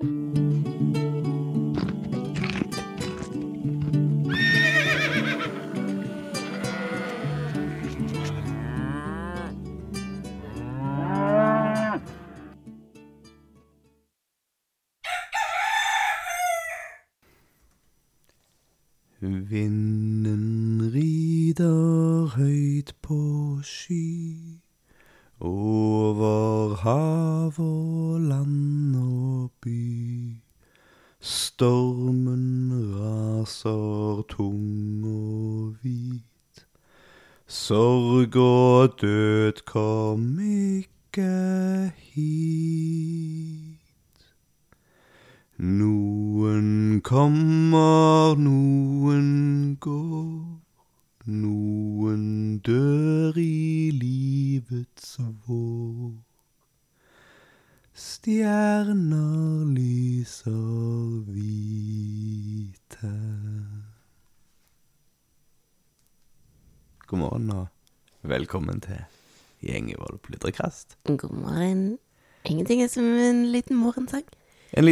Mm-hmm.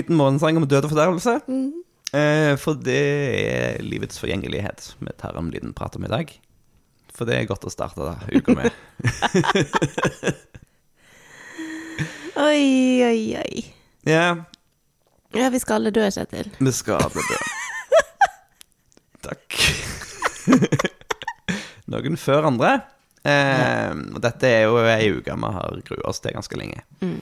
Liten morgensang om død og fordervelse. Mm. Eh, for det er livets forgjengelighet vi tar en liten prat om i dag. For det er godt å starte uka med. Oi, oi, oi. Ja, Ja, vi skal alle dø, Kjetil. vi skal alle dø. Takk. Noen før andre. Eh, og dette er jo ei uke vi har grua oss til ganske lenge. Mm.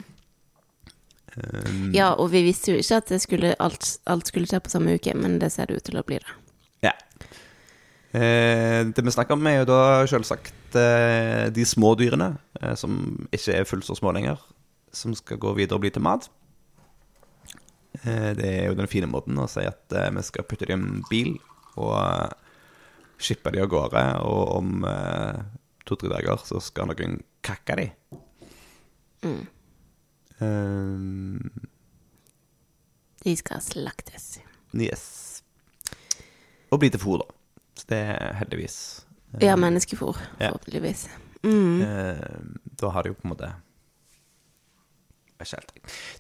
Eh, Ja, og vi visste jo ikke at det skulle, alt, alt skulle skje på samme uke, men det ser det ut til å bli det. Ja. Eh, det vi snakker om, er jo da selvsagt eh, de små dyrene, eh, som ikke er fullt så små lenger, som skal gå videre og bli til mat. Eh, det er jo den fine måten å si at eh, vi skal putte dem i en bil og shippe dem av gårde, og om to-tre dager så skal noen kakke dem. Mm. Eh, De skal slaktes. yes. Og bli til fôr, da. Så det er heldigvis Ja, menneskefôr, Ja. forhåpentligvis. Mm. Eh, da har de jo på en måte.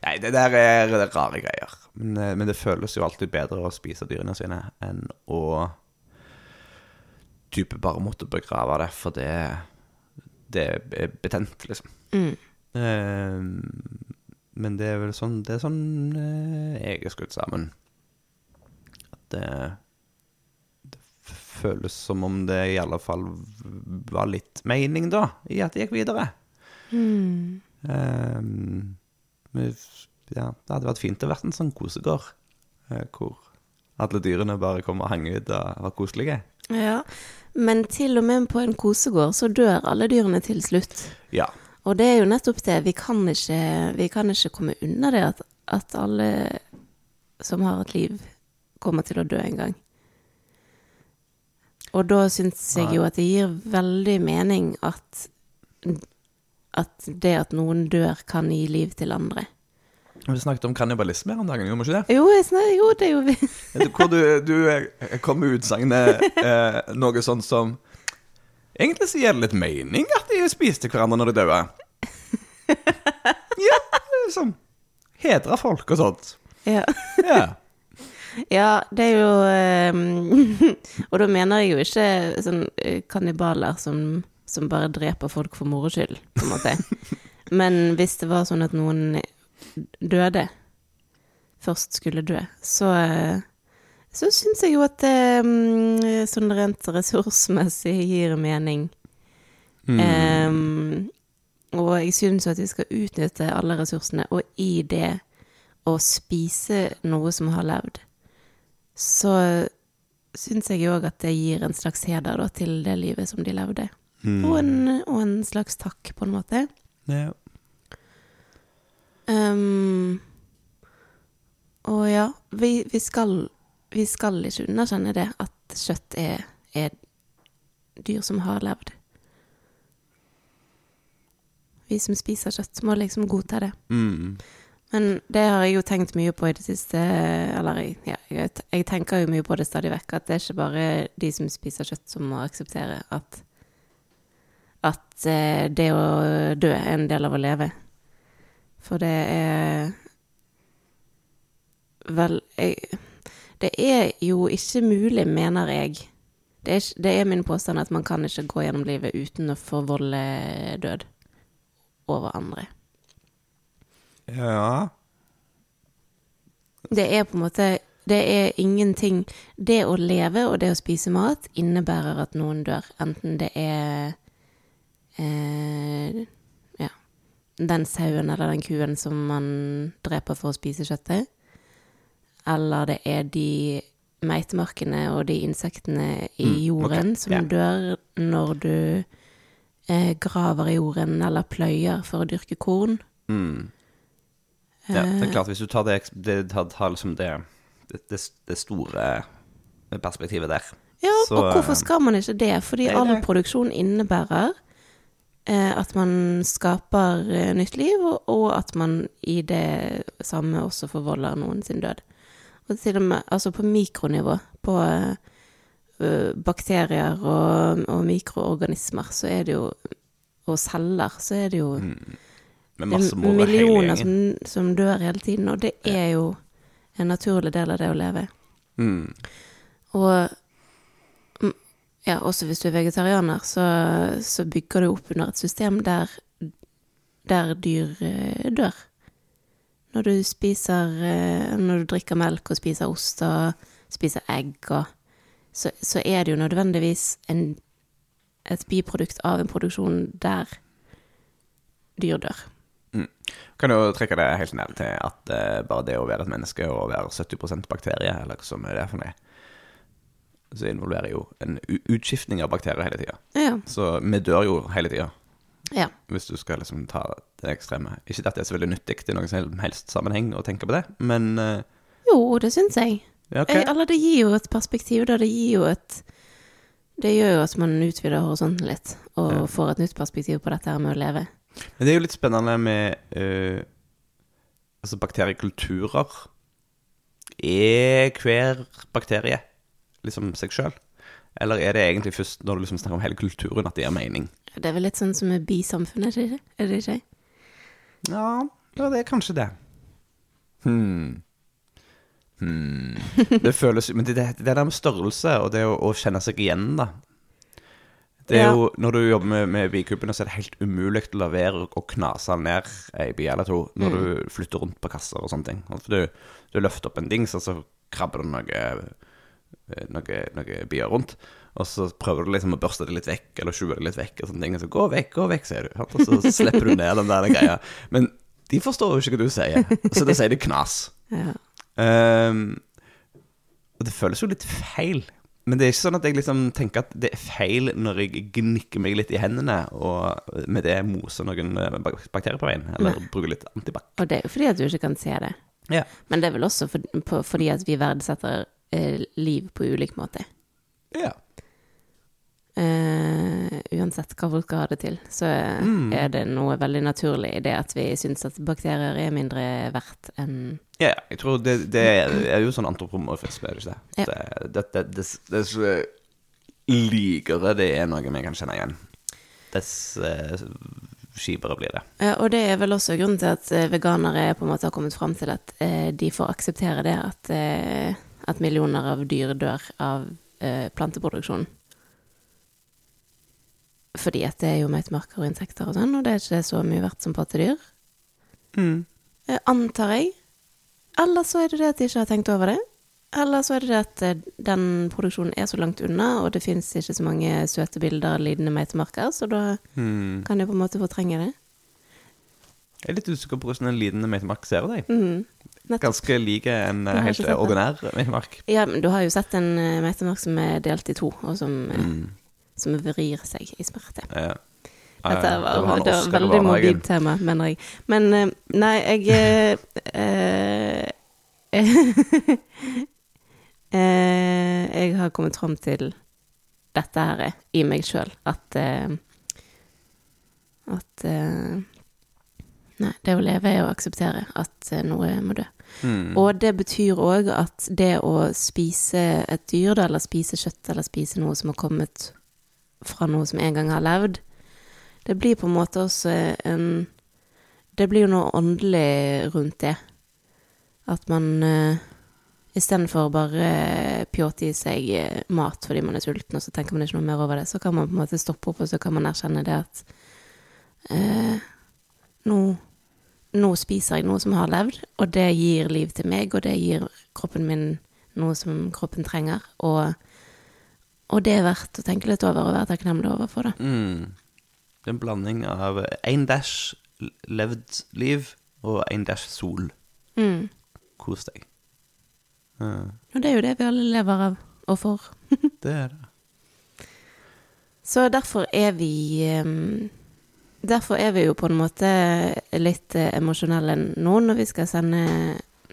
Nei, det der er er rare greier. Men, eh, men det føles jo alltid bedre å spise dyrene sine enn å type bare måtte begrave det, for det, det er betent, liksom. Mm. Eh, men det er vel sånn Det er sånn eh, jeg er skrudd sammen. At det, det føles som om det i alle fall var litt mening, da, i at det gikk videre. Mm. Men, ja, det hadde vært fint å vært en sånn kosegård, eh, hvor alle dyrene bare kom og hang ut og var koselige. Ja, men til og med på en kosegård så dør alle dyrene til slutt. Ja. Og det er jo nettopp det, vi kan ikke, vi kan ikke komme unna det at, at alle som har et liv, kommer til å dø en gang. Og da syns jeg jo at det gir veldig mening at, at det at noen dør, kan gi liv til andre. Vi snakket om kannibalisme her om dagen, gjorde vi ikke det? Jo, jeg snak, jo det gjorde vi. Du Hvor du, du kom med utsagnet eh, noe sånt som Egentlig så gir det litt mening at de spiste hverandre når de døde. Ja, liksom. Hedre folk og sånt. Ja. Ja. Ja, det er jo um, Og da mener jeg jo ikke sånn eh, kannibaler som, som bare dreper folk for moro skyld, på en måte. Men hvis det var sånn at noen døde, først skulle dø, så eh, så syns jeg jo at det mm, sånn rent ressursmessig gir mening. Mm. Um, og jeg syns at vi skal utnytte alle ressursene, og i det å spise noe som har levd, så syns jeg òg at det gir en slags heder da, til det livet som de levde. Mm. Og, en, og en slags takk, på en måte. Ja. Um, og ja, vi, vi, skal, vi skal ikke underkjenne det at kjøtt er, er dyr som har levd. Vi som spiser kjøtt, må liksom godta det. Mm. Men det har jeg jo tenkt mye på i det siste, eller ja, jeg, jeg tenker jo mye på det stadig vekk, at det er ikke bare de som spiser kjøtt som må akseptere at, at eh, det å dø er en del av å leve. For det er Vel, jeg, det er jo ikke mulig, mener jeg. Det er, det er min påstand at man kan ikke gå gjennom livet uten å forvolde død over andre. Ja. Det er på en måte Det er ingenting Det å leve og det å spise mat innebærer at noen dør. Enten det er eh, Ja. Den sauen eller den kuen som man dreper for å spise kjøttet. Eller det er de meitemarkene og de insektene i Mm, jorden ok, som dør når du eh, graver i jorden eller pløyer for å dyrke korn. Mm. ja. Det Eh. er klart, hvis du tar det, det, tar, liksom det, det, det, det store perspektivet der Ja, Så, og hvorfor eh, skal man ikke det? Fordi Nei, all produksjon innebærer eh, at man skaper eh, nytt liv, og, og at man i det samme også forvolder noen sin død. Og til og med altså på mikronivå, på eh, bakterier og, og mikroorganismer, så er det jo Og celler, så er det jo Mm. er millioner som, som dør hele tiden, og det er jo en naturlig del av det å leve. Mm. Og mm, ja, også hvis du er vegetarianer, så, så bygger du opp under et system der, der dyr eh, dør. Når du spiser eh, Når du drikker melk og spiser ost og spiser egg og så, så er det jo nødvendigvis en, et biprodukt av en produksjon der dyr dør. Kan jo trekke det helt ned til at uh, bare det å være et menneske og være 70 bakterie, eller hva som er det for noe, så involverer jo en utskiftning av bakterier hele tida. Ja. Så vi dør jo hele tida, ja. hvis du skal liksom ta det ekstreme. Ikke at det er så veldig nyttig i noen som helst sammenheng å tenke på det, men uh, Jo, det syns jeg. ja, okay. jeg. Eller det gir jo et perspektiv, da. Det gir jo et Det gjør jo at man utvider horisonten litt, og Ja. får et nytt perspektiv på dette her med å leve. Men det er jo litt spennende med uh, altså bakteriekulturer. Er hver bakterie liksom seg sjøl? Eller er det egentlig først når du liksom snakker om hele kulturen at det gir mening? Det er vel litt sånn som med bisamfunnet, er det ikke? Ja, ja det er kanskje det. Hmm. Hmm. Det føles Men det, det, det der med størrelse og det å, å kjenne seg igjen, da. Det er Ja. jo, Når du jobber med, med bikubene, så er det helt umulig å la være å knase ned ei bi eller to når Mm. du flytter rundt på kasser og sånne ting. For du, du løfter opp en dings, og så krabber det noe, noe, noe bier rundt. Og så prøver du liksom å børste det litt vekk, eller skjule det litt vekk, og sånne ting. Og så gå vekk, gå vekk, sier du. Og så slipper du ned den der greia. Men de forstår jo ikke hva du sier, så da sier de knas. Ja. Um, og det føles jo litt feil. Men det er ikke sånn at jeg liksom tenker at det er feil når jeg gnikker meg litt i hendene og med det moser noen eh, bakterier på veien, eller bruker litt antibac. Og det er jo fordi at du ikke kan se det. Ja. Men det er vel også for, på, fordi at vi verdsetter eh, liv på ulik måte. ja. Eh, uansett hva folk skal ha det til, så Mm. er det noe veldig naturlig i det at vi syns at bakterier er mindre verdt enn Ja, jeg tror det, det er jo sånn antropomorfisme, er det ikke det? Ja. Det, det, dess likere det er noe vi kan kjenne igjen, dess uh, kjipere blir det. Uh, og det er vel også grunnen til at eh, veganere på en måte har kommet fram til at de får akseptere det at, at millioner av dyr dør av planteproduksjon. Fordi at det er jo meitemarker og insekter og sånn, og det er ikke så mye verdt som pattedyr. Eh, antar jeg. Eller så er det det at de ikke har tenkt over det. Eller så er det det at eh, den produksjonen er så langt unna, og det fins ikke så mange søte bilder av lidende meitemarker, så da mm. kan de på en måte fortrenge det. Jeg er litt usikker på hvordan en lidende meitemark ser ut. jeg. Mhm. Ganske lik en eh, helt ordinær meitemark. Ja, men du har jo sett en meitemark som er delt i to, og som, Mm. Som vrir seg i smerte. Ja. Dette var, det var veldig mobilt tema, mener jeg. Men eh, nei, jeg eh, eh, Jeg har kommet fram til dette her i meg sjøl, at At Nei, det å leve er å akseptere at noe må dø. Mm. Og det betyr òg at det å spise et dyr, eller spise kjøtt, eller spise noe som har kommet fra noe som en gang har levd, det blir på en måte også en Det blir jo noe åndelig rundt det. At man uh, Istedenfor bare pjåte i seg eh, mat fordi man er sulten, og så tenker man ikke noe mer over det, så kan man på en måte stoppe opp, og så kan man erkjenne det at uh, nå, nå spiser jeg noe som har levd, og det gir liv til meg, og det gir kroppen min noe som kroppen trenger, og, og det er verdt å tenke litt over og være takknemlig overfor da. Mm. Det er en blanding av én dash levd liv og én dash sol. Mm. Kos deg. Ja, Og det er jo det vi alle lever av og for. det er det. Så derfor er vi um, Derfor er vi jo på en måte litt eh, emosjonelle nå når vi skal sende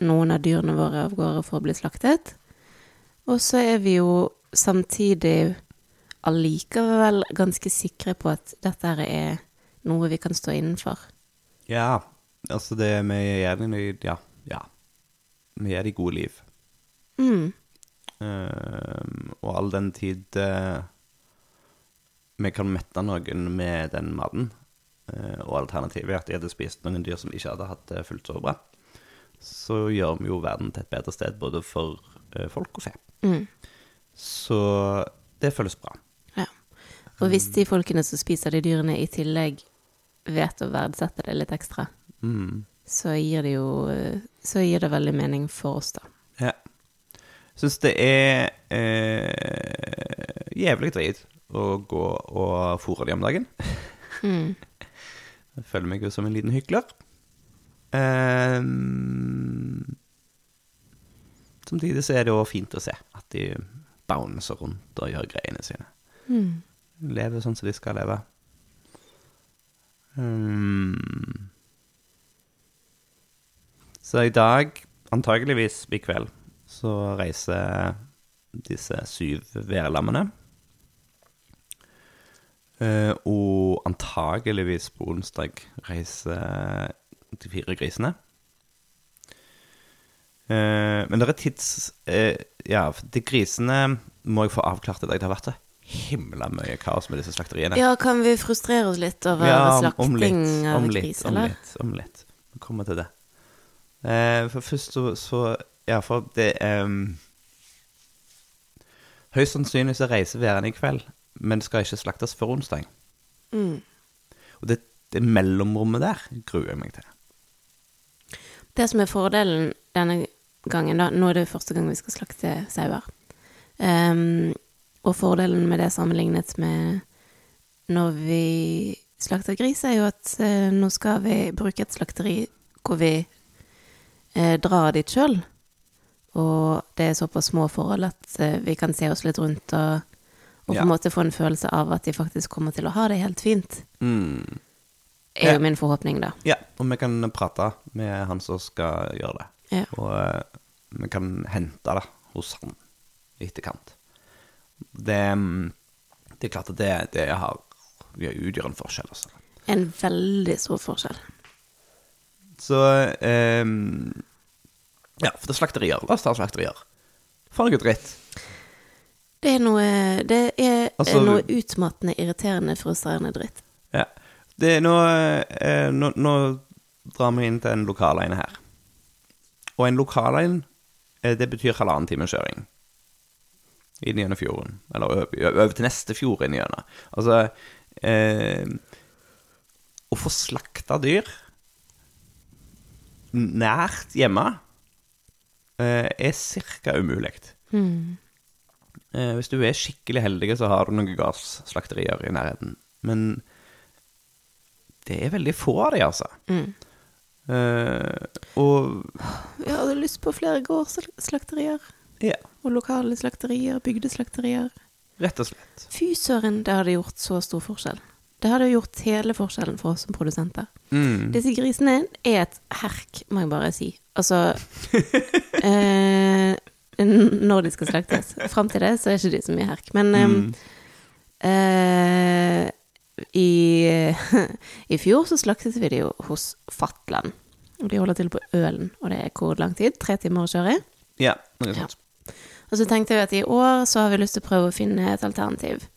noen av dyrene våre av gårde for å bli slaktet. Og så er vi jo samtidig allikevel ganske sikre på at dette er noe vi kan stå innenfor. Ja, altså det Vi gir dem Ja, ja. Vi gir dem gode liv. Mm. Ehm, og all den tid uh, vi kan mette noen med den maten, uh, og alternativet er at de hadde spist noen dyr som ikke hadde hatt det fullt så bra, så gjør vi jo verden til et bedre sted både for eh, folk og fe. Mm. Så det føles bra. Ja. Og hvis de folkene som spiser de dyrene i tillegg vet å verdsette det litt ekstra, Mm. så gir det jo Så gir det veldig mening for oss, da. Ja. Syns det er eh, jævlig drit å gå og fôre de om dagen. Mm. Jeg føler meg jo som en liten hykler. Um, samtidig så er det jo fint å se at de bouncer rundt og gjør greiene sine. Mm. Lever sånn som de skal leve. Ehm, så i dag, antageligvis i kveld, så reiser disse syv værlammene. Uh, og antageligvis på onsdag reiser de fire grisene. Eh, men det er tids... eh, ja, de grisene må jeg få avklart i dag. Det har vært så himla mye kaos med disse slakteriene. Ja, kan vi frustrere oss litt over slakting om litt, av om litt, gris, om eller? litt, om litt. Vi kommer til det. Eh, for først så, så Ja, for det ehm, Høyst sannsynlig så reiser værene i kveld, men skal ikke slaktes før onsdag. Mm. Og det, det mellomrommet der gruer jeg meg til. Det som er fordelen denne gangen, da Nå er det første gang vi skal slakte sauer. Um, og fordelen med det sammenlignet med når vi slakter gris, er jo at uh, nå skal vi bruke et slakteri hvor vi uh, drar dit sjøl. Og det er såpass små forhold at uh, vi kan se oss litt rundt og, og på Ja. en måte få en følelse av at de faktisk kommer til å ha det helt fint. Mm. Er Ja. jo min forhåpning, da. Ja, og vi kan prate med han som skal gjøre det. Ja. Og eh, vi kan hente det hos han i etterkant. Det, mm, det er klart at det, det har, det utgjør en forskjell, altså. En veldig stor forskjell. Så eh, Ja, for det er slakterier. La oss ta slakterier. For noe dritt. Det er noe, det er Altså- noe utmattende, irriterende, frustrerende dritt. Ja. Det er nå, eh, nå, nå drar vi inn til en ene her. Og en lokalein, eh, det betyr halvannen time kjøring. Inn gjennom fjorden. Eller over, til neste fjord inn gjennom. Altså eh, Å få slakta dyr nært hjemme eh, er ca. umulig. Hmm. Eh, hvis du er skikkelig heldig, så har du noen gardsslakterier i nærheten. Men det er veldig få av de, altså. Mm. Eh, og Vi hadde lyst på flere gårdsslakterier. ja, Og lokale slakterier, bygdeslakterier. rett og slett. Fy søren, det hadde gjort så stor forskjell. Det hadde gjort hele forskjellen for oss som produsenter. Mm. Disse grisene er et herk, må jeg bare si. Altså eh, Når de skal slaktes. Fram til det så er ikke de så mye herk. Men eh, Mm. Eh, i, I fjor så slaktet vi det jo hos Fatland. De holder til på Ølen, og det er hvor lang tid? Tre timer å kjøre? Ja, noe sånt. Og så tenkte vi at i år så har vi lyst til å prøve å finne et alternativ.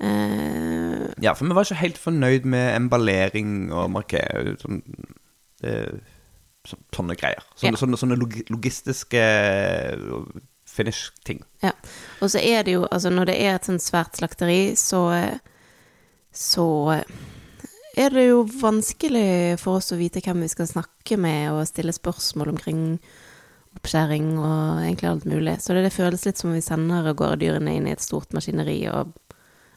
Uh, Ja, for vi var ikke helt fornøyd med emballering og markering. Sånn, sånne greier. Sånne, Ja. sånne, sånne log logistiske finish-ting. Ja. Og så er det jo, altså når det er et sånt svært slakteri, så så er det jo vanskelig for oss å vite hvem vi skal snakke med og stille spørsmål omkring oppskjæring og egentlig alt mulig. Så det, det føles litt som om vi sender av gårde dyrene inn i et stort maskineri og,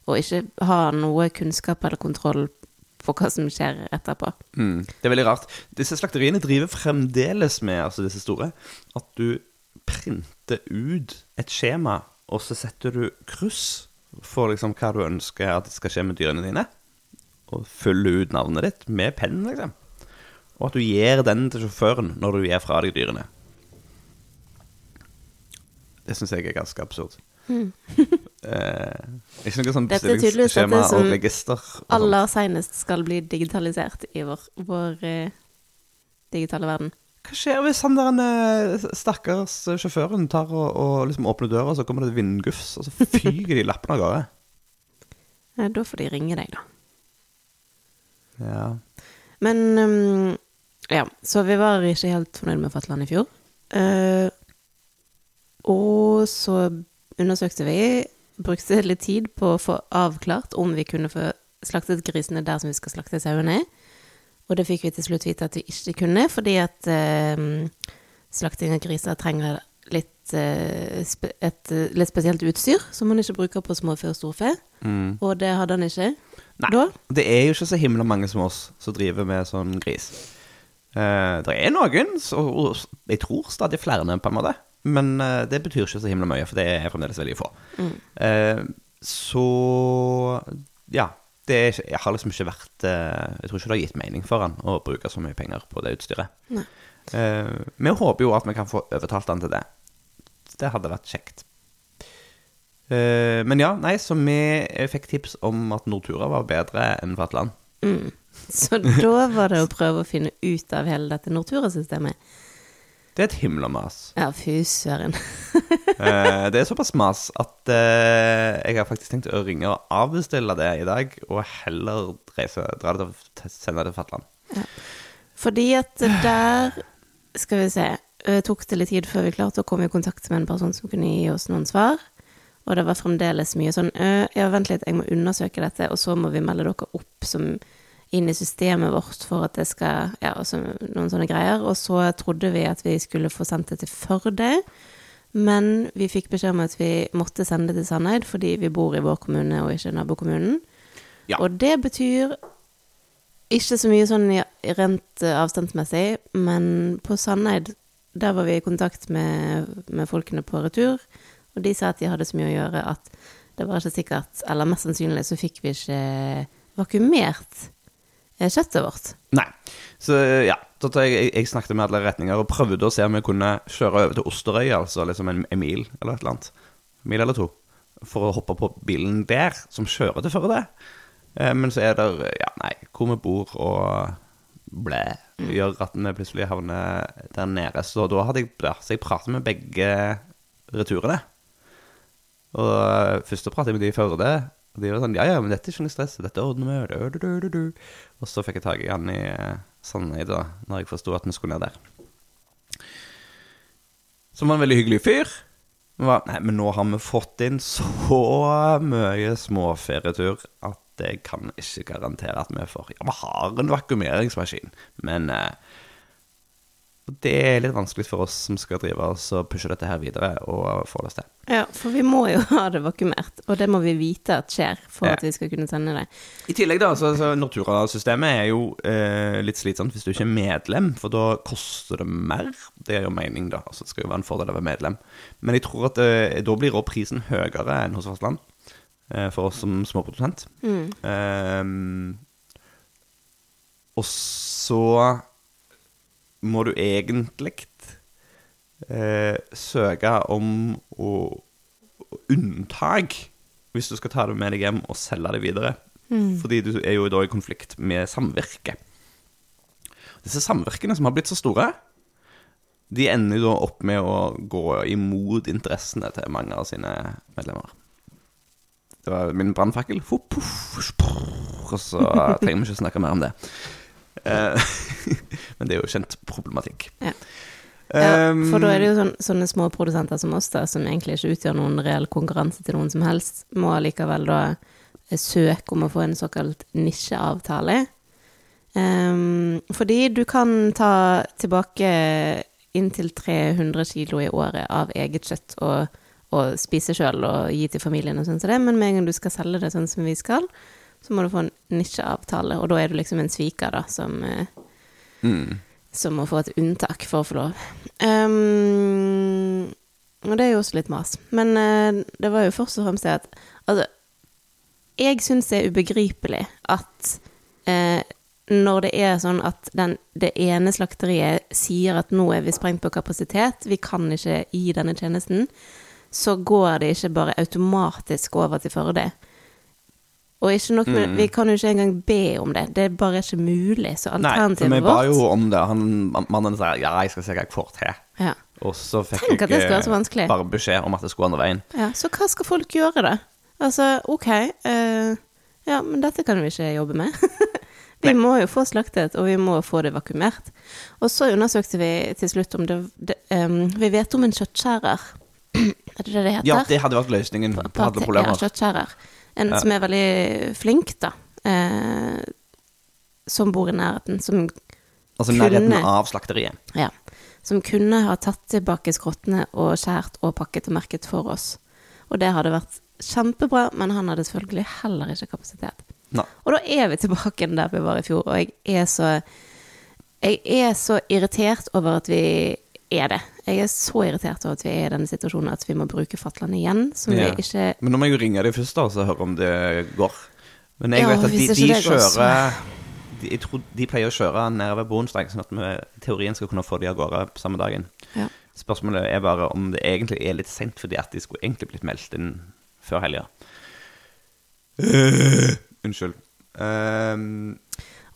og ikke har noe kunnskap eller kontroll på hva som skjer etterpå. Mm. Det er veldig rart. Disse slakteriene driver fremdeles med, altså disse store, at du printer ut et skjema, og så setter du kryss for liksom hva du ønsker at skal skje med dyrene dine. Og fylle ut navnet ditt med penn, liksom. Og at du gir den til sjåføren når du gir fra deg dyrene. Det syns jeg er ganske absurd. eh, ikke noe sånn Dette er tydeligvis bestillingsskjema dette som og register. og. Aller seinest skal bli digitalisert i vår, vår eh, digitale verden. Hva skjer hvis han der eh, stakkars sjåføren tar og, og liksom åpner døra, og så kommer det et vindgufs, og så fyker de lappene av gårde? Ja, Da får de ringe deg, da. Ja. Men um, ja, så vi var ikke helt fornøyd med Fatland i fjor. Uh, og så undersøkte vi, brukte litt tid på å få avklart om vi kunne få slaktet grisene der som vi skal slakte sauene. Og det fikk vi til slutt vite at vi ikke kunne, fordi at eh, slakting av griser trenger litt, eh, spe, et eh, litt spesielt utstyr som man ikke bruker på småfe og storfe. Mm. Og det hadde han ikke Nei, da. det er jo ikke så himla mange som oss som driver med sånn gris. Eh, det er noen, og jeg tror stadig flere, på en måte. Men eh, det betyr ikke så himla mye, for det er fremdeles veldig få. Eh, så ja. Det jeg har liksom ikke vært eh, Jeg tror ikke det har gitt mening for han å bruke så mye penger på det utstyret. Nei. Eh, vi håper jo at vi kan få overtalt han til det. Det hadde vært kjekt. Eh, men ja, nei, så vi fikk tips om at Nortura var bedre enn Fatland. Mm. Så da var det å prøve å finne ut av hele dette Nortura-systemet. Det er et himla mas. Ja, fy søren. Eh, det er såpass mas at eh, jeg har faktisk tenkt å ringe og avbestille det i dag, og heller reise, dra det til, sende det til Fatland. Fordi at der Skal vi se eh, Tok det litt tid før vi klarte å komme i kontakt med en person som kunne gi oss noen svar. Og det var fremdeles mye sånn «Øh, Ja, vent litt, jeg må undersøke dette, og så må vi melde dere opp som inn i systemet vårt for at det skal Ja, og så noen sånne greier. Og så trodde vi at vi skulle få sendt det til Førde. Men vi fikk beskjed om at vi måtte sende det til Sandeid fordi vi bor i vår kommune og ikke nabokommunen. Ja. Og det betyr ikke så mye sånn rent eh, avstandsmessig, men på Sandeid, der var vi i kontakt med, med folkene på retur, og de sa at de hadde så mye å gjøre at det var ikke sikkert, eller mest sannsynlig så fikk vi ikke vakuumert eh, kjøttet vårt. Nei. Så ja, så at jeg, jeg, snakket med alle retninger og prøvde å se om jeg kunne kjøre over til Osterøy, altså liksom en, en mil eller et eller annet. Mil eller to. For å hoppe på bilen der, som kjører til Førde. Eh, men så er det ja, nei, hvor vi bor og blæ, gjør at vi plutselig havner der nede. Så da hadde jeg, ja, så jeg pratet med begge returene. Og eh, først så pratet jeg med de i Førde. Og de var sånn Ja, ja, men dette er ikke noe stress. Dette ordner vi. Og så fikk jeg tak i han i eh, da, når jeg forsto at vi skulle ned der. Som var en veldig hyggelig fyr. Men var, nei, men nå har vi fått inn så mye småferietur at jeg kan ikke garantere at vi får Ja, vi har en vakuumeringsmaskin, men eh, det er litt vanskelig for oss som skal drive oss og pushe dette her videre og få det til. Ja, for vi må jo ha det vakuumert, og det må vi vite at skjer for Ja. at vi skal kunne sende det. I tillegg da, så, så Nortura-systemet er jo eh, litt slitsomt hvis du ikke er medlem, for da koster det mer. Det er jo mening da, altså det skal jo være en fordel å være medlem. Men jeg tror at eh, da blir òg prisen høyere enn hos fastland, eh, for oss som småprodusent. Eh, og så må du egentlig eh, søke om å, unntak hvis du skal ta det med deg hjem og selge det videre. Fordi du er jo da i konflikt med samvirke. Disse samvirkene som har blitt så store, de ender jo da opp med å gå imot interessene til mange av sine medlemmer. Det var min brannfakkel. Og så trenger vi ikke snakke mer om det. Eh, men det er jo kjent problematikk. Ja. Ja, Um, for da er det jo sånne, sånne små produsenter som oss, da, som egentlig ikke utgjør noen reell konkurranse til noen som helst, må allikevel da eh, søke om å få en såkalt nisjeavtale. Um, fordi du kan ta tilbake inntil 300 kilo i året av eget kjøtt og, og spise sjøl og gi til familien og sånn som det, men med en gang du skal selge det sånn som vi skal, så må du få en nisjeavtale, og da er du liksom en sviker, da, som eh, mm. som må få et unntak for å få lov. Um, og det er jo også litt mas. Men uh, det var jo først og fremst det at Altså, jeg syns det er ubegripelig at uh, når det er sånn at den, det ene slakteriet sier at nå er vi sprengt på kapasitet, vi kan ikke gi denne tjenesten, så går det ikke bare automatisk over til Førde. Og ikke nok med, Mm. vi kan jo ikke engang be om det. Det er bare ikke mulig. Så alternativet vårt Nei, for vi ba jo om det. Han, mannen sa ja, jeg skal se hva jeg får til. ja. Og så fikk Tenk at det skal være så jeg vanskelig. bare beskjed om at det skulle andre veien. Ja, så hva skal folk gjøre, da? Altså, ok, uh, ja, men dette kan vi ikke jobbe med. vi Nei. må jo få slaktet, og vi må få det vakuumert. Og så undersøkte vi til slutt om det, det um, Vi vet om en kjøttskjærer. er det det det heter? Ja, det hadde vært løsningen på alle Ja, problemer. kjøttskjærer. En som er veldig flink, da. Eh, som bor i nærheten. Som Altså nærheten av slakteriet. ja. Som kunne ha tatt tilbake skrottene og skjært og pakket og merket for oss. Og det hadde vært kjempebra, men han hadde selvfølgelig heller ikke kapasitet. Nei. Og da er vi tilbake der vi var i fjor, og jeg er så Jeg er så irritert over at vi er det. Jeg er så irritert over at vi er i denne situasjonen at vi må bruke Fatland igjen, som Ja. vi ikke Men nå må jeg jo ringe dem først da, og høre om det går. Men jeg Ja, vet at de, de kjører de, Jeg tror de pleier å kjøre nedover på onsdag, sånn at vi teorien skal kunne få de av gårde på samme dagen. Ja. Spørsmålet er bare om det egentlig er litt seint, fordi at de skulle egentlig blitt meldt inn før helga. unnskyld. Ehm,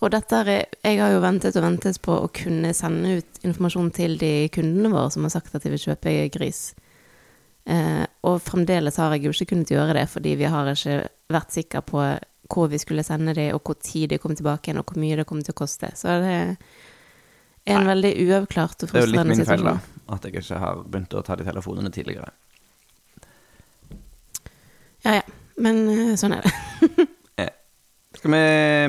Og dette er, jeg har jo ventet og ventet på å kunne sende ut informasjon til de kundene våre som har sagt at de vil kjøpe gris. Eh, og fremdeles har jeg jo ikke kunnet gjøre det, fordi vi har ikke vært sikre på hvor vi skulle sende det, og hvor tid de kom tilbake igjen, og hvor mye det kom til å koste. Så det er en veldig uavklart og det er jo litt min feil, da. At jeg ikke har begynt å ta de telefonene tidligere. Ja, ja. Men eh, sånn er det. Skal vi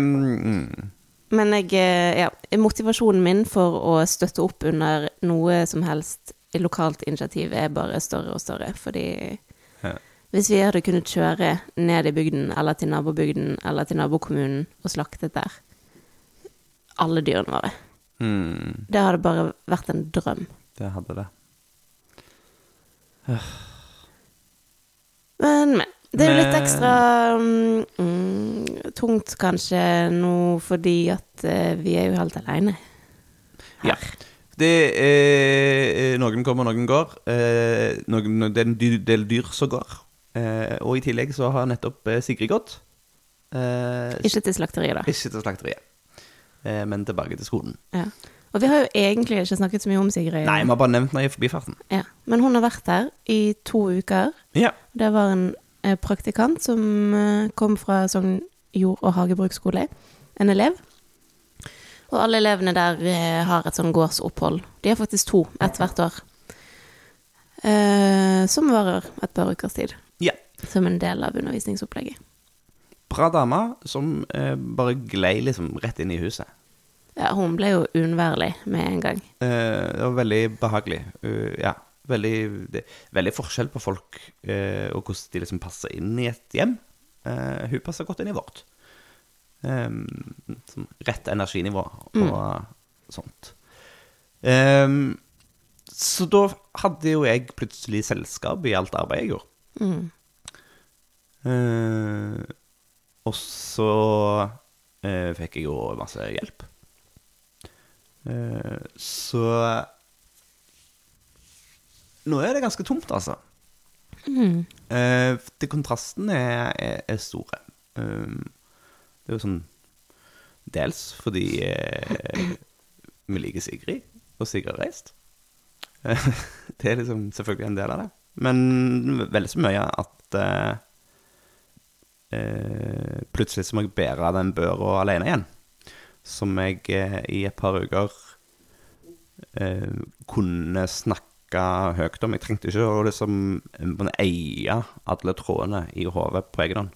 mm, Men jeg, eh, ja, motivasjonen min for å støtte opp under noe som helst lokalt initiativ er bare større og større, fordi Ja. hvis vi hadde kunnet kjøre ned i bygden, eller til nabobygden, eller til nabokommunen og slaktet der, alle dyrene våre, mm, det hadde bare vært en drøm. Det hadde det. Men, men. Det er jo litt ekstra mm, mm, tungt kanskje nå, fordi at eh, vi er jo helt aleine. Ja. Det er Noen kommer, noen går. Eh, noen, det er en del dyr som går. Eh, og i tillegg så har nettopp eh, Sigrid gått. Eh, Ikke til slakteriet, da. ikke til slakteriet, eh, men tilbake til skolen. Ja. Og vi har jo egentlig ikke snakket så mye om Sigrid. Nei, vi har bare nevnt henne i forbifarten. Ja. Men hun har vært her i to uker. Ja. Det var en eh, praktikant som eh, kom fra Sogn jord- og hagebruksskole. En elev. Og alle elevene der eh, har et sånn gårdsopphold. De har faktisk to, ett hvert år. Eh, som varer et par ukers tid. ja. Som en del av undervisningsopplegget. Bra dame som eh, bare glei liksom rett inn i huset. Ja, hun ble jo uunnværlig med en gang. Eh, det var veldig behagelig. Uh, ja. Veldig, det, veldig forskjell på folk eh, og hvordan de liksom passer inn i et hjem. Eh, hun passer godt inn i vårt. Sånn rett energinivå og sånt. Um, så da hadde jo jeg plutselig selskap i alt arbeidet jeg gjorde. Mm. Eh, og så eh, fikk jeg jo masse hjelp. Eh, så Nå er det ganske tomt, altså. Mm. Eh, det kontrasten er, er, er store. Um, det er jo sånn Dels fordi eh, vi liker Sigrid, og Sigrid har reist. Det er liksom selvfølgelig en del av det. Men veldig så mye at eh, eh, plutselig så må jeg bære den børa alene igjen. som jeg eh, i et par uker eh, kunne snakke høyt om. Jeg trengte ikke å liksom eh, eie alle trådene i hodet på egen hånd.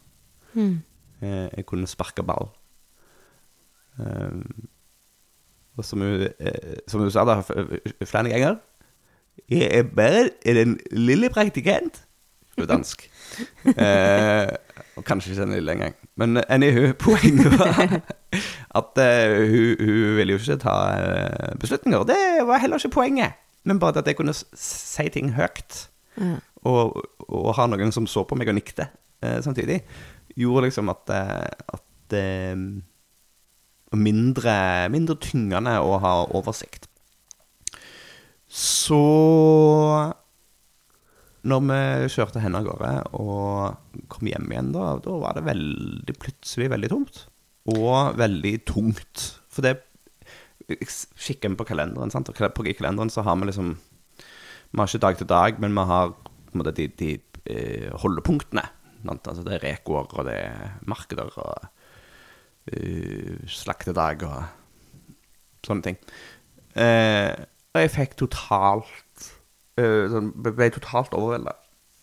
Mm. Jeg, jeg kunne sparke ball. Um, og som hun, eh, som hun sa da flere ganger Jeg er bare en lille praktikant. Hun er dansk. Eh, og kanskje ikke den lille engang. Men anywho, poenget var at uh, hun, hun ville jo ikke ta uh, beslutninger. Det var heller ikke poenget. Men bare at jeg kunne si ting høyt mm. og, og ha noen som så på meg og nikte eh, samtidig, gjorde liksom at, eh, at eh, mindre, mindre tyngende å ha oversikt. Så når vi kjørte henne av gårde og kom hjem igjen, da, da var det veldig plutselig veldig tomt. Og veldig tungt. For det jeg vi på kalenderen, sant? og på i kalenderen så har vi liksom Vi har ikke dag til dag, men vi har måte, de, de eh, holdepunktene. Altså, det er rekoer, og det er markeder, og uh, slaktedag, og sånne ting. Eh, og jeg fikk totalt eh, sånn, Ble totalt overvelda.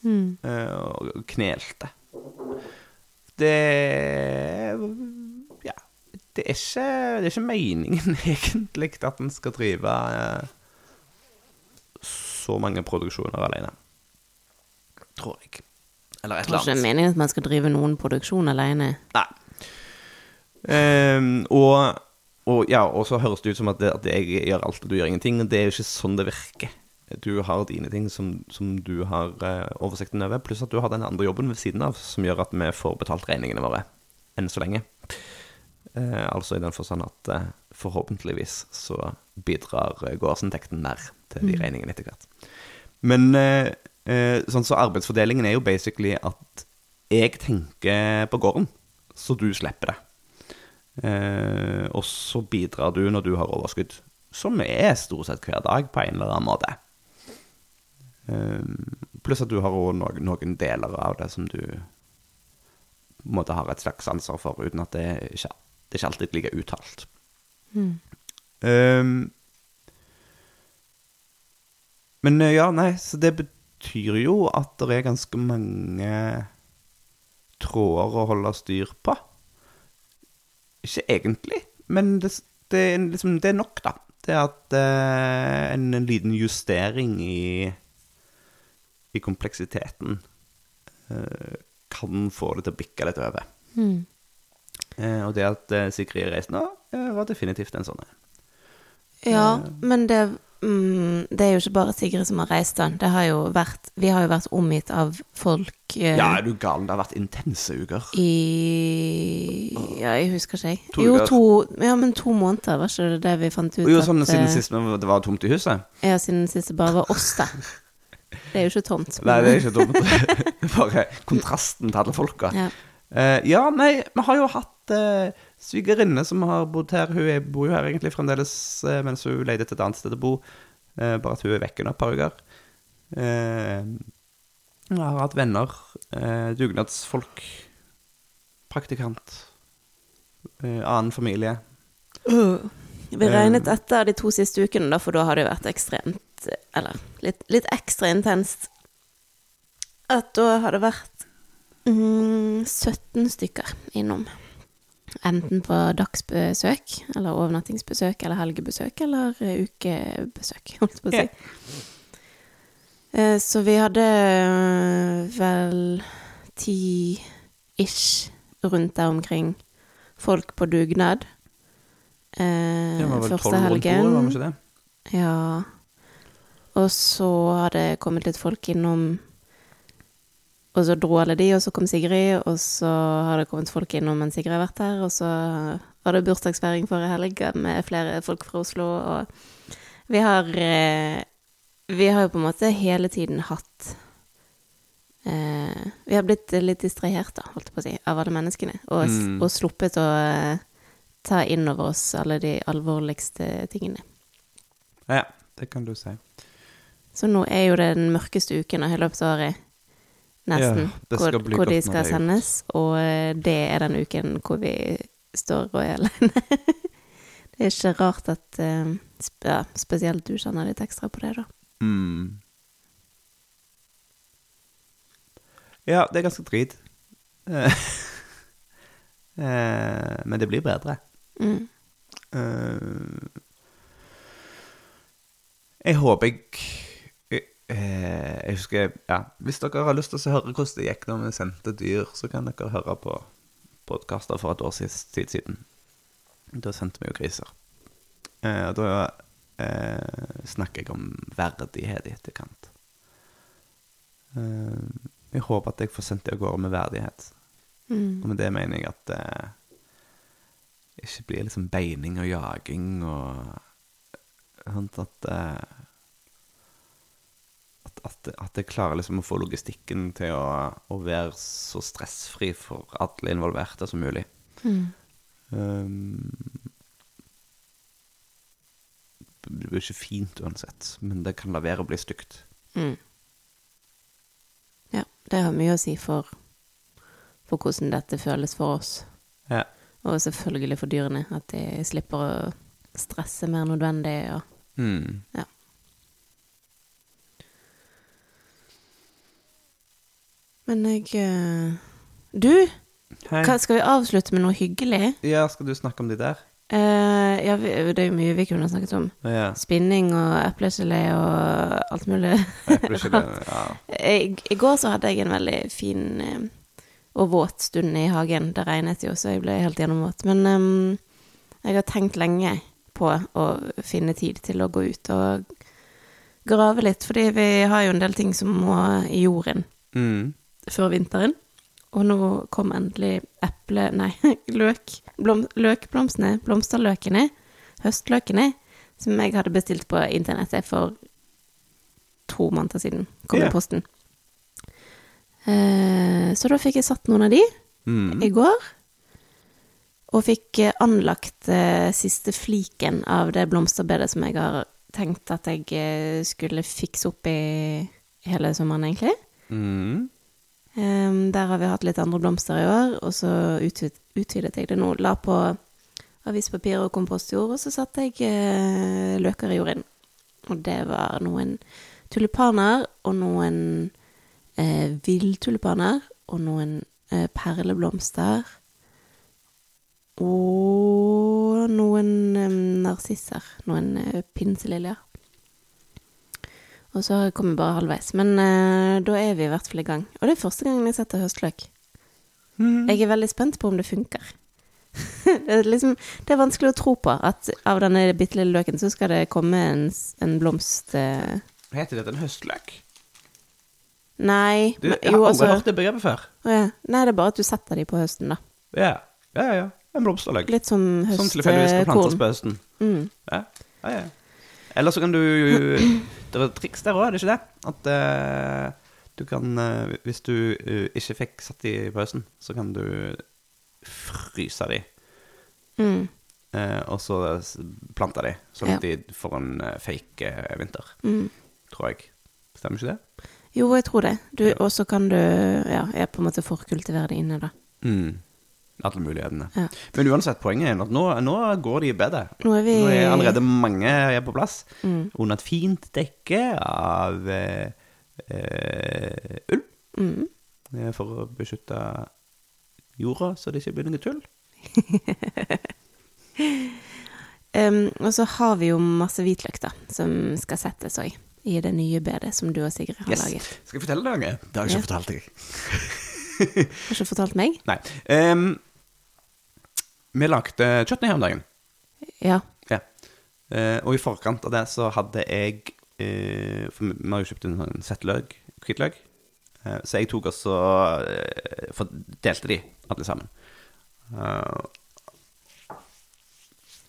Mm. eh, og knelte. Det. Det er ikke, det er ikke meningen, egentlig, at en skal drive eh, så mange produksjoner alene. Tror jeg. Eller et Det annet. er ikke annet. meningen at man skal drive noen produksjon alene. Nei. Um, og, og, ja, og så høres det ut som at, det, at jeg gjør alt og du gjør ingenting. og Det er jo ikke sånn det virker. Du har dine ting som, som du har eh, oversikten over, pluss at du har den andre jobben ved siden av som gjør at vi får betalt regningene våre enn så lenge. Eh, altså i den forstand at eh, forhåpentligvis så bidrar gårdsinntekten mer til de regningene etter hvert. Men eh, eh, sånn så arbeidsfordelingen er jo basically at jeg tenker på gården, så du slipper det. Eh, og så bidrar du når du har overskudd, som er stort sett hver dag på en eller annen måte. Eh, pluss at du har også noen, noen deler av det som du måtte ha måte har et slags ansvar for, uten at det er ikke, det er ikke alltid like uttalt. Eh, men eh, ja, nei, så det betyr jo at det er ganske mange tråder å holde styr på. Ikke egentlig, men det, det, liksom, det er nok, da. Det er at eh, en, en liten justering i, i kompleksiteten eh, kan få det til å bikke litt over. Mm. Eh, og det at Sigrid Sigrid reiste nå, eh, var definitivt en sånn en. Ja, men det, mm, det er jo ikke bare Sigrid som har reist, den. Det har jo vært, vi har jo vært omgitt av folk eh, Ja, er du gal? Det har vært intense uker. i Ja, jeg husker ikke, jeg. To jo, uker. to, ja, men to måneder, var ikke det det vi fant ut? Og jo, sånn at, siden eh, sist det var tomt i huset. Ja, siden sist det bare var oss da. Det er jo ikke tomt. Nei, det er ikke tomt. Er Bare kontrasten til alle folka. ja. Eh, ja, nei, vi har jo hatt uh, svigerinne som har bodd her. Hun bor jo her egentlig fremdeles eh, mens hun leter til et annet sted å bo. Eh, bare at hun er vekke nå et par uker. Eh, jeg har hatt venner. eh, dugnadsfolk. Praktikant. eh, annen familie. Vi regnet etter de to siste ukene, da, for da har det jo vært ekstremt Eller litt, litt ekstra intenst. At da har det vært mm, 17 stykker innom. Enten på dagsbesøk, eller overnattingsbesøk, eller helgebesøk, eller eh, ukebesøk, holdt på å si. Yeah. Så vi hadde eh, vel ti-ish rundt der omkring folk på dugnad. Eh, Det var vel første tolv rundt bordet, var det ikke det? Ja. Og så hadde det kommet litt folk innom, og så dro alle de, og så kom Sigrid, og så har det kommet folk innom mens Sigrid har vært her, og så var det bursdagsfeiring forrige helg med flere folk fra Oslo, og vi har eh, Vi har jo på en måte hele tiden hatt eh, Vi har blitt litt distrahert, da, holdt jeg på å si, av alle menneskene, og, Mm. og sluppet å eh, ta inn over oss alle de alvorligste tingene. Ja, det kan du si. Så nå er jo det den mørkeste uken av hele løpet av året. Nesten. Ja, hvor, hvor de skal sendes. Og eh, det er den uken hvor vi står og er alene. Det er ikke rart at eh, ja, spesielt du kjenner litt ekstra på det, da. Mm. Ja, det er ganske drit. Eh, men det blir bedre. Mm. Eh, jeg håper jeg eh, Jeg husker Ja, hvis dere har lyst til å høre hvordan det gikk når vi sendte dyr, så kan dere høre på podkaster for et år siden. Da sendte vi jo griser. Eh, da eh, snakker jeg om verdighet i etterkant. Eh, jeg håper at jeg får sendt det av gårde med verdighet. Mm. Og med det mener jeg at det ikke blir liksom beining og jaging og sånt at eh, at, at, jeg klarer liksom å få logistikken til å, å være så stressfri for alle involverte som mulig. Mm. Um, det blir ikke fint uansett, men det kan la være å bli stygt. Mm. Ja, det har mye å si for, for hvordan dette føles for oss. Ja. Og selvfølgelig for dyrene, at de slipper å stresse mer nødvendig. Og, Mm. ja. Men jeg eh, Du, Hei. hva, skal vi avslutte med noe hyggelig? Ja, skal du snakke om de der? Uh, ja, vi, det er jo mye vi kunne snakket om. Ja. Spinning og eplegelé og alt mulig. Eplegelé, ja. I, I går så hadde jeg en veldig fin eh, og våt stund i hagen. Det regnet jo, så jeg ble helt gjennomvåt. Men um, jeg har tenkt lenge på å finne tid til å gå ut og grave litt, fordi vi har jo en del ting som må i jorden Mm. Før vinteren. Og nå kom endelig eple... Nei, løk. Blom, løkblomstene. Blomsterløkene. Høstløkene. Som jeg hadde bestilt på internettet for to måneder siden. Kom yeah. i posten. Eh, så da fikk jeg satt noen av de Mm. i går. Og fikk eh, anlagt eh, siste fliken av det blomsterbedet som jeg har tenkt at jeg eh, skulle fikse opp i hele sommeren, egentlig. Mm. Ehm, der har vi hatt litt andre blomster i år, og så utvid, utvidet jeg det nå. La på avispapir og kompostjord, og så satte jeg uh, løker i jorden. Og det var noen tulipaner, og noen uh, villtulipaner, og noen uh, perleblomster. Og noen um, narsisser. Noen uh, pinseliljer. Og så har jeg kommet bare halvveis. Men uh, da er vi i hvert fall i gang. Og det er første gangen jeg setter høstløk. Mm. Jeg er veldig spent på om det funker. det, er liksom, det er vanskelig å tro på at av denne bitte lille løken så skal det komme en, en blomst uh... Heter dette en høstløk? Nei. Du, men- jeg har jo, aldri altså, hørt det begrepet før. Oh, ja. Nei, det er bare at du setter de på høsten, da. Ja, ja, ja. ja. En blomsterløk. Litt som høstkorn. Som tilfeldigvis skal plantes på høsten. Mm. Ja, ja, ja. Eller så kan du Det er triks der òg, er det ikke det? At uh, du kan uh, Hvis du uh, ikke fikk satt de i pausen, så kan du fryse de, Mm. og så plante de, sånn at Ja. de får en fake vinter. Mm. Tror jeg. Stemmer ikke det? Jo, jeg tror det. Du, og så kan du ja, på en måte forkultivere det inne, da. Mm. Alle mulighetene. Ja. Men uansett, poenget er at nå, nå går de i bedet. Nå er vi Nå er allerede mange er på plass. Mm. Under et fint dekke av eh, eh, ull. Mm. eh, For å beskytte jorda, så det ikke blir noe tull. um, og så har vi jo masse hvitløk, da, som skal settes òg. I det nye bedet som du og Sigrid har Yes. laget. Skal jeg fortelle deg noe? Det har jeg Ja. ikke fortalt deg. Har ikke fortalt meg? Nei. Em, vi lagde chutney her om dagen. Ja. Ja. Eh, og i forkant av det så hadde jeg eh, For vi har jo kjøpt en sånn settløk, hvitløk. Eh, så jeg tok også For Fordelte de, alle sammen.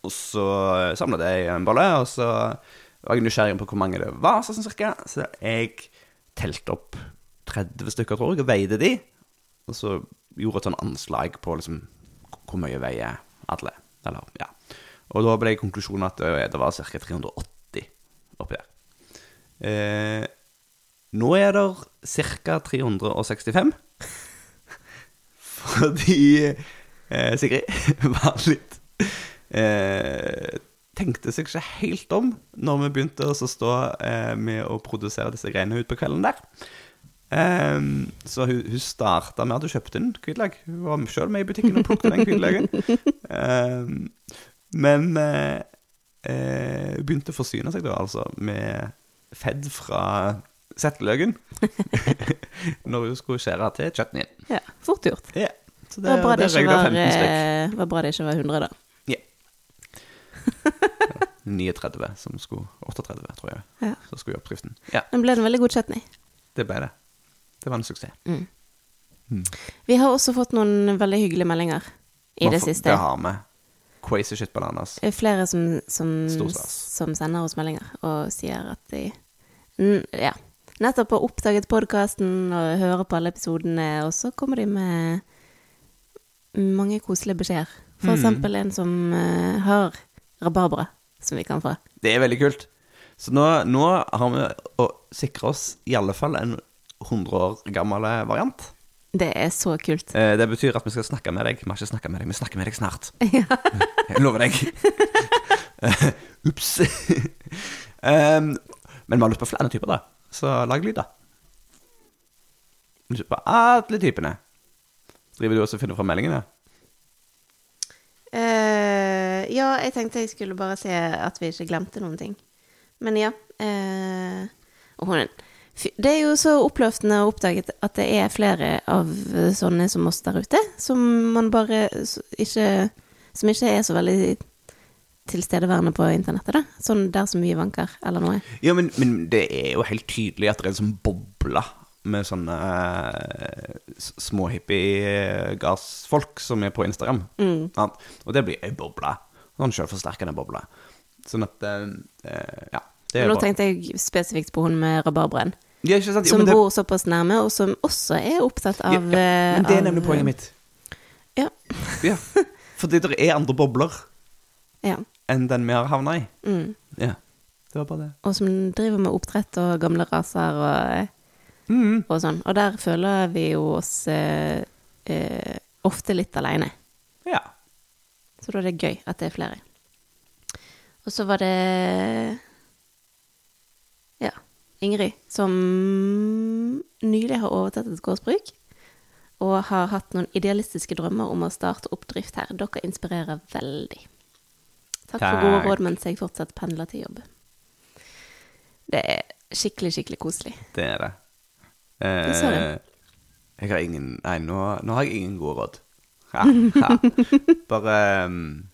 Og så samla jeg en bolle, og så var jeg nysgjerrig på hvor mange det var, sånn cirka. Så jeg telte opp 30 stykker, tror jeg, og veide de. Og så gjorde et sånn anslag på liksom hvor mye veier alle. Eller, ja. Og da ble konklusjonen at eh, det var ca. 380 oppi der. Eh, nå er det ca. 365. Fordi eh, Sigrid var litt eh, tenkte seg ikke helt om når vi begynte å stå eh, med å produsere disse greiene ut på kvelden der. Ehm, så hun, hun starta med at hun kjøpte en hvitløk. Hun var sjøl med i butikken og plukket den hvitløken. Um, men uh, uh, hun begynte å forsyne seg da altså med fedd fra setteløken når hun skulle skjære til chutneyen. Ja, fort gjort. Yeah. så Det var bra det, det var, 15 stykk. eh, var bra det ikke var 100, da. 39 som skulle 38, tror jeg. Ja. Så skulle vi oppskriften. Ja, Men ble det en veldig god chutney. det ble det. Det var en suksess. Mm. Vi har også fått noen veldig hyggelige meldinger i det siste. Det har vi. Crazy shit bananas. Det er Flere som, som, som sender oss meldinger og sier at de ja, nettopp har oppdaget podkasten og hører på alle episodene, og så kommer de med mange koselige beskjeder. For Mm. eksempel en som eh, har rabarbra, som vi kan få. Det er veldig kult. Så nå, nå har vi å sikre oss i alle fall en 100 år gammel variant. Det er så kult. Eh, Det betyr at vi skal snakke med deg. Vi har ikke snakka med deg, vi snakker med deg snart. Jeg lover deg. Ops. Men vi har lyst på flere typer, da. Så lag lyd, da. Lyst På alle typene. Driver du også og finner fram meldingene? Uh, ja, jeg tenkte jeg skulle bare se at vi ikke glemte noen ting. Men ja. Uh, og hun, fy- det er jo så oppløftende å oppdage at det er flere av sånne som oss der ute, som man bare ikke Som ikke er så veldig tilstedeværende på internettet, da. Sånn der så mye vanker, eller noe. Ja, men, men det er jo helt tydelig at det er en sånn boble med sånne uh, s- små hippie-gassfolk som er på Instagram. Mm. Og det blir ei boble. Sånn selvforsterkende boble. Sånn at eh, eh, Ja, det er Nå bra. tenkte jeg spesifikt på hun med rabarbraen, Ja? Jo, som det, bor såpass nærme, og som også er opptatt av ja, eh, men det er av- nemlig poenget mitt. Ja. Ja. Fordi det er andre bobler ja. enn den vi har havna i. Mm. Ja. Det var bare det. og som driver med oppdrett og gamle raser og, Mm. og sånn. Og der føler vi jo oss eh, eh, ofte litt aleine. Ja. Så da er det gøy at det er flere. Og så var det Ingrid, som nylig har overtatt et gårdsbruk. Og har hatt noen idealistiske drømmer om å starte opp drift her. Dere inspirerer veldig. Takk Takk. for gode råd mens jeg fortsatt pendler til jobb. Det er skikkelig, skikkelig koselig. Det er det. Det sa Eh, jeg. jeg har ingen Nei, nå, nå har jeg ingen gode råd. Ha, ha. Bare um,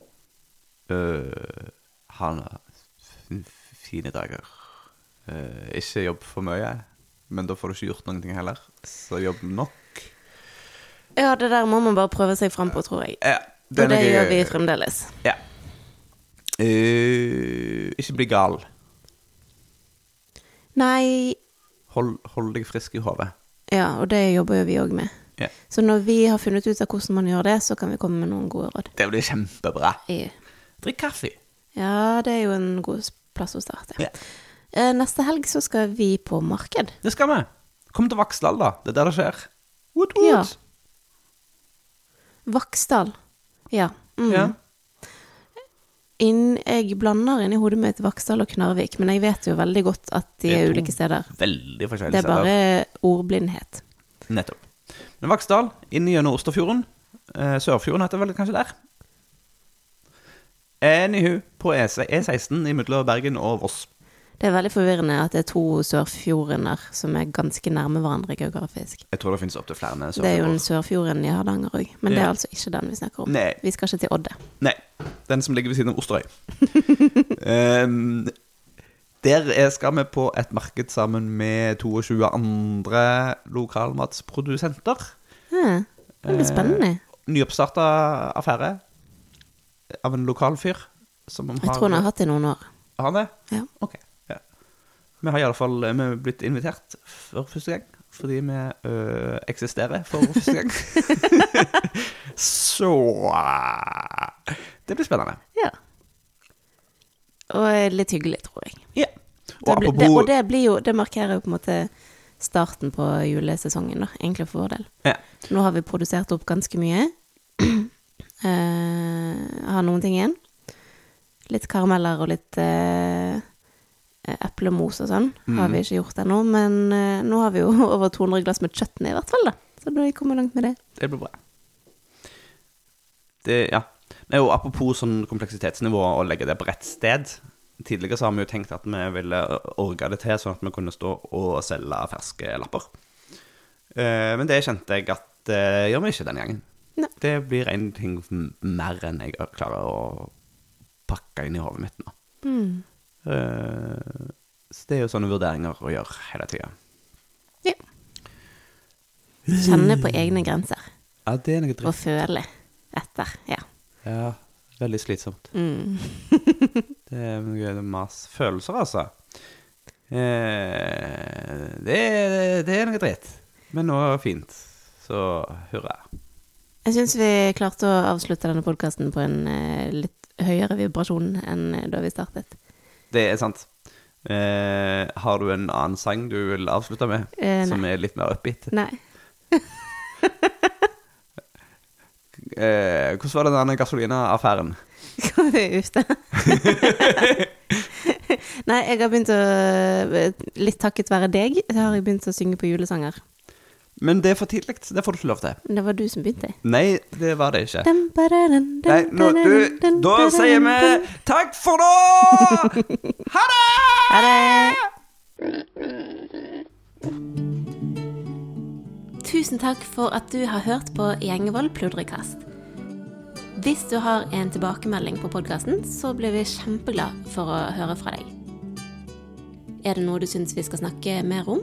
øh, ha noen fine dager. Eh, ikke jobb for mye, men da får du ikke gjort noen ting heller. Så jobb nok. Ja, det der må man bare prøve seg fram på, tror jeg. Ja, Og det noe- gjør vi fremdeles. Ja. Uh, ikke bli gal. Nei, Hold, hold deg frisk i hodet. ja, og det jobber jo vi òg med. Ja. Så når vi har funnet ut av hvordan man gjør det, så kan vi komme med noen gode råd. Det blir kjempebra. Ja Drikk kaffe. Ja, det er jo en god plass å starte. Ja. Eh, Neste helg så skal vi på marked. Det skal vi. Kom til Vaksdal, da. Det er der det skjer. Wood, wood. Ja. Vaksdal. Ja. Mm. Ja. Inn, jeg blander inn i hodet mitt Vaksdal og Knarvik, men jeg vet jo veldig godt at de Det er er ulike steder. Veldig forskjellige steder. Det er bare ordblindhet. Nettopp. Men Vaksdal, inn gjennom Osterfjorden. Eh, Sørfjorden heter vel kanskje der. Anywho, på E E16 imellom Bergen og Voss. Det er veldig forvirrende at det er to sørfjordener som er ganske nærme hverandre geografisk. Jeg tror det finnes opptil flere Det er jo den sørfjorder. sørfjorden i Hardanger òg, men det er altså ikke den vi snakker om. Nei. Vi skal ikke til Odde. Nei, den som ligger ved siden av Osterøy. um, der er- skal vi på et marked sammen med 22 andre lokalmatsprodusenter. Ja, veldig spennende. Nyoppstarta affære av en lokal fyr. Som har, Jeg tror han har hatt det i noen år. Har han det? Ja. Ok. Vi har iallfall er blitt invitert for første gang. Fordi vi øh, eksisterer for første gang. Så Det blir spennende. Ja. Og litt hyggelig, tror jeg. Ja. Det Og blir, apropos det, og det blir jo Det markerer jo på en måte starten på julesesongen, da, egentlig for vår del. ja. Nå har vi produsert opp ganske mye. uh, har noen ting igjen. litt karameller og litt eh, eplemos og sånn. Har vi ikke gjort ennå, men eh, nå har vi jo over 200 glass med chutney i hvert fall, da. Så da kommer langt med det. Det blir bra. Det, ja. Nei, og apropos sånn kompleksitetsnivå og legge det på rett sted. Tidligere så har vi jo tenkt at vi ville orga det til sånn at vi kunne stå og selge ferske lapper. Eh, men det kjente jeg at det gjør vi ikke denne gangen. Nei. Det blir en ting mer enn jeg klarer å pakke inn i hodet mitt nå. Mm. Eh, så det er jo sånne vurderinger å gjøre hele tida. Ja. Kjenne på egne grenser. Ja, det er noe dritt. Og føle etter. Ja. Ja, veldig slitsomt. Mm. Det er noe mas følelser, altså. Eh, det, er- det er noe dritt. Men nå fint. Så hurra. Jeg syns vi klarte å avslutte denne podkasten på en eh, litt høyere vibrasjon enn da vi startet. Det er sant. Eh, har du en annen sang du vil avslutte med, Eh, som er litt mer upbeat? nei. Eh, hvordan var det denne Gasolina-affæren? Uff da. Nei, jeg har begynt å Litt takket være deg, så har jeg begynt å synge på julesanger. Men det er for tidlig. Det får du ikke lov til. Men det var du som begynte. Nei, det var det ikke. Nei, nå, du, da sier vi takk for nå! Ha det! Ha det! Tusen takk for at du har hørt på Gjengevold pludrekast. Hvis du har en tilbakemelding på podkasten, så blir vi kjempeglad for å høre fra deg. Er det noe du syns vi skal snakke mer om,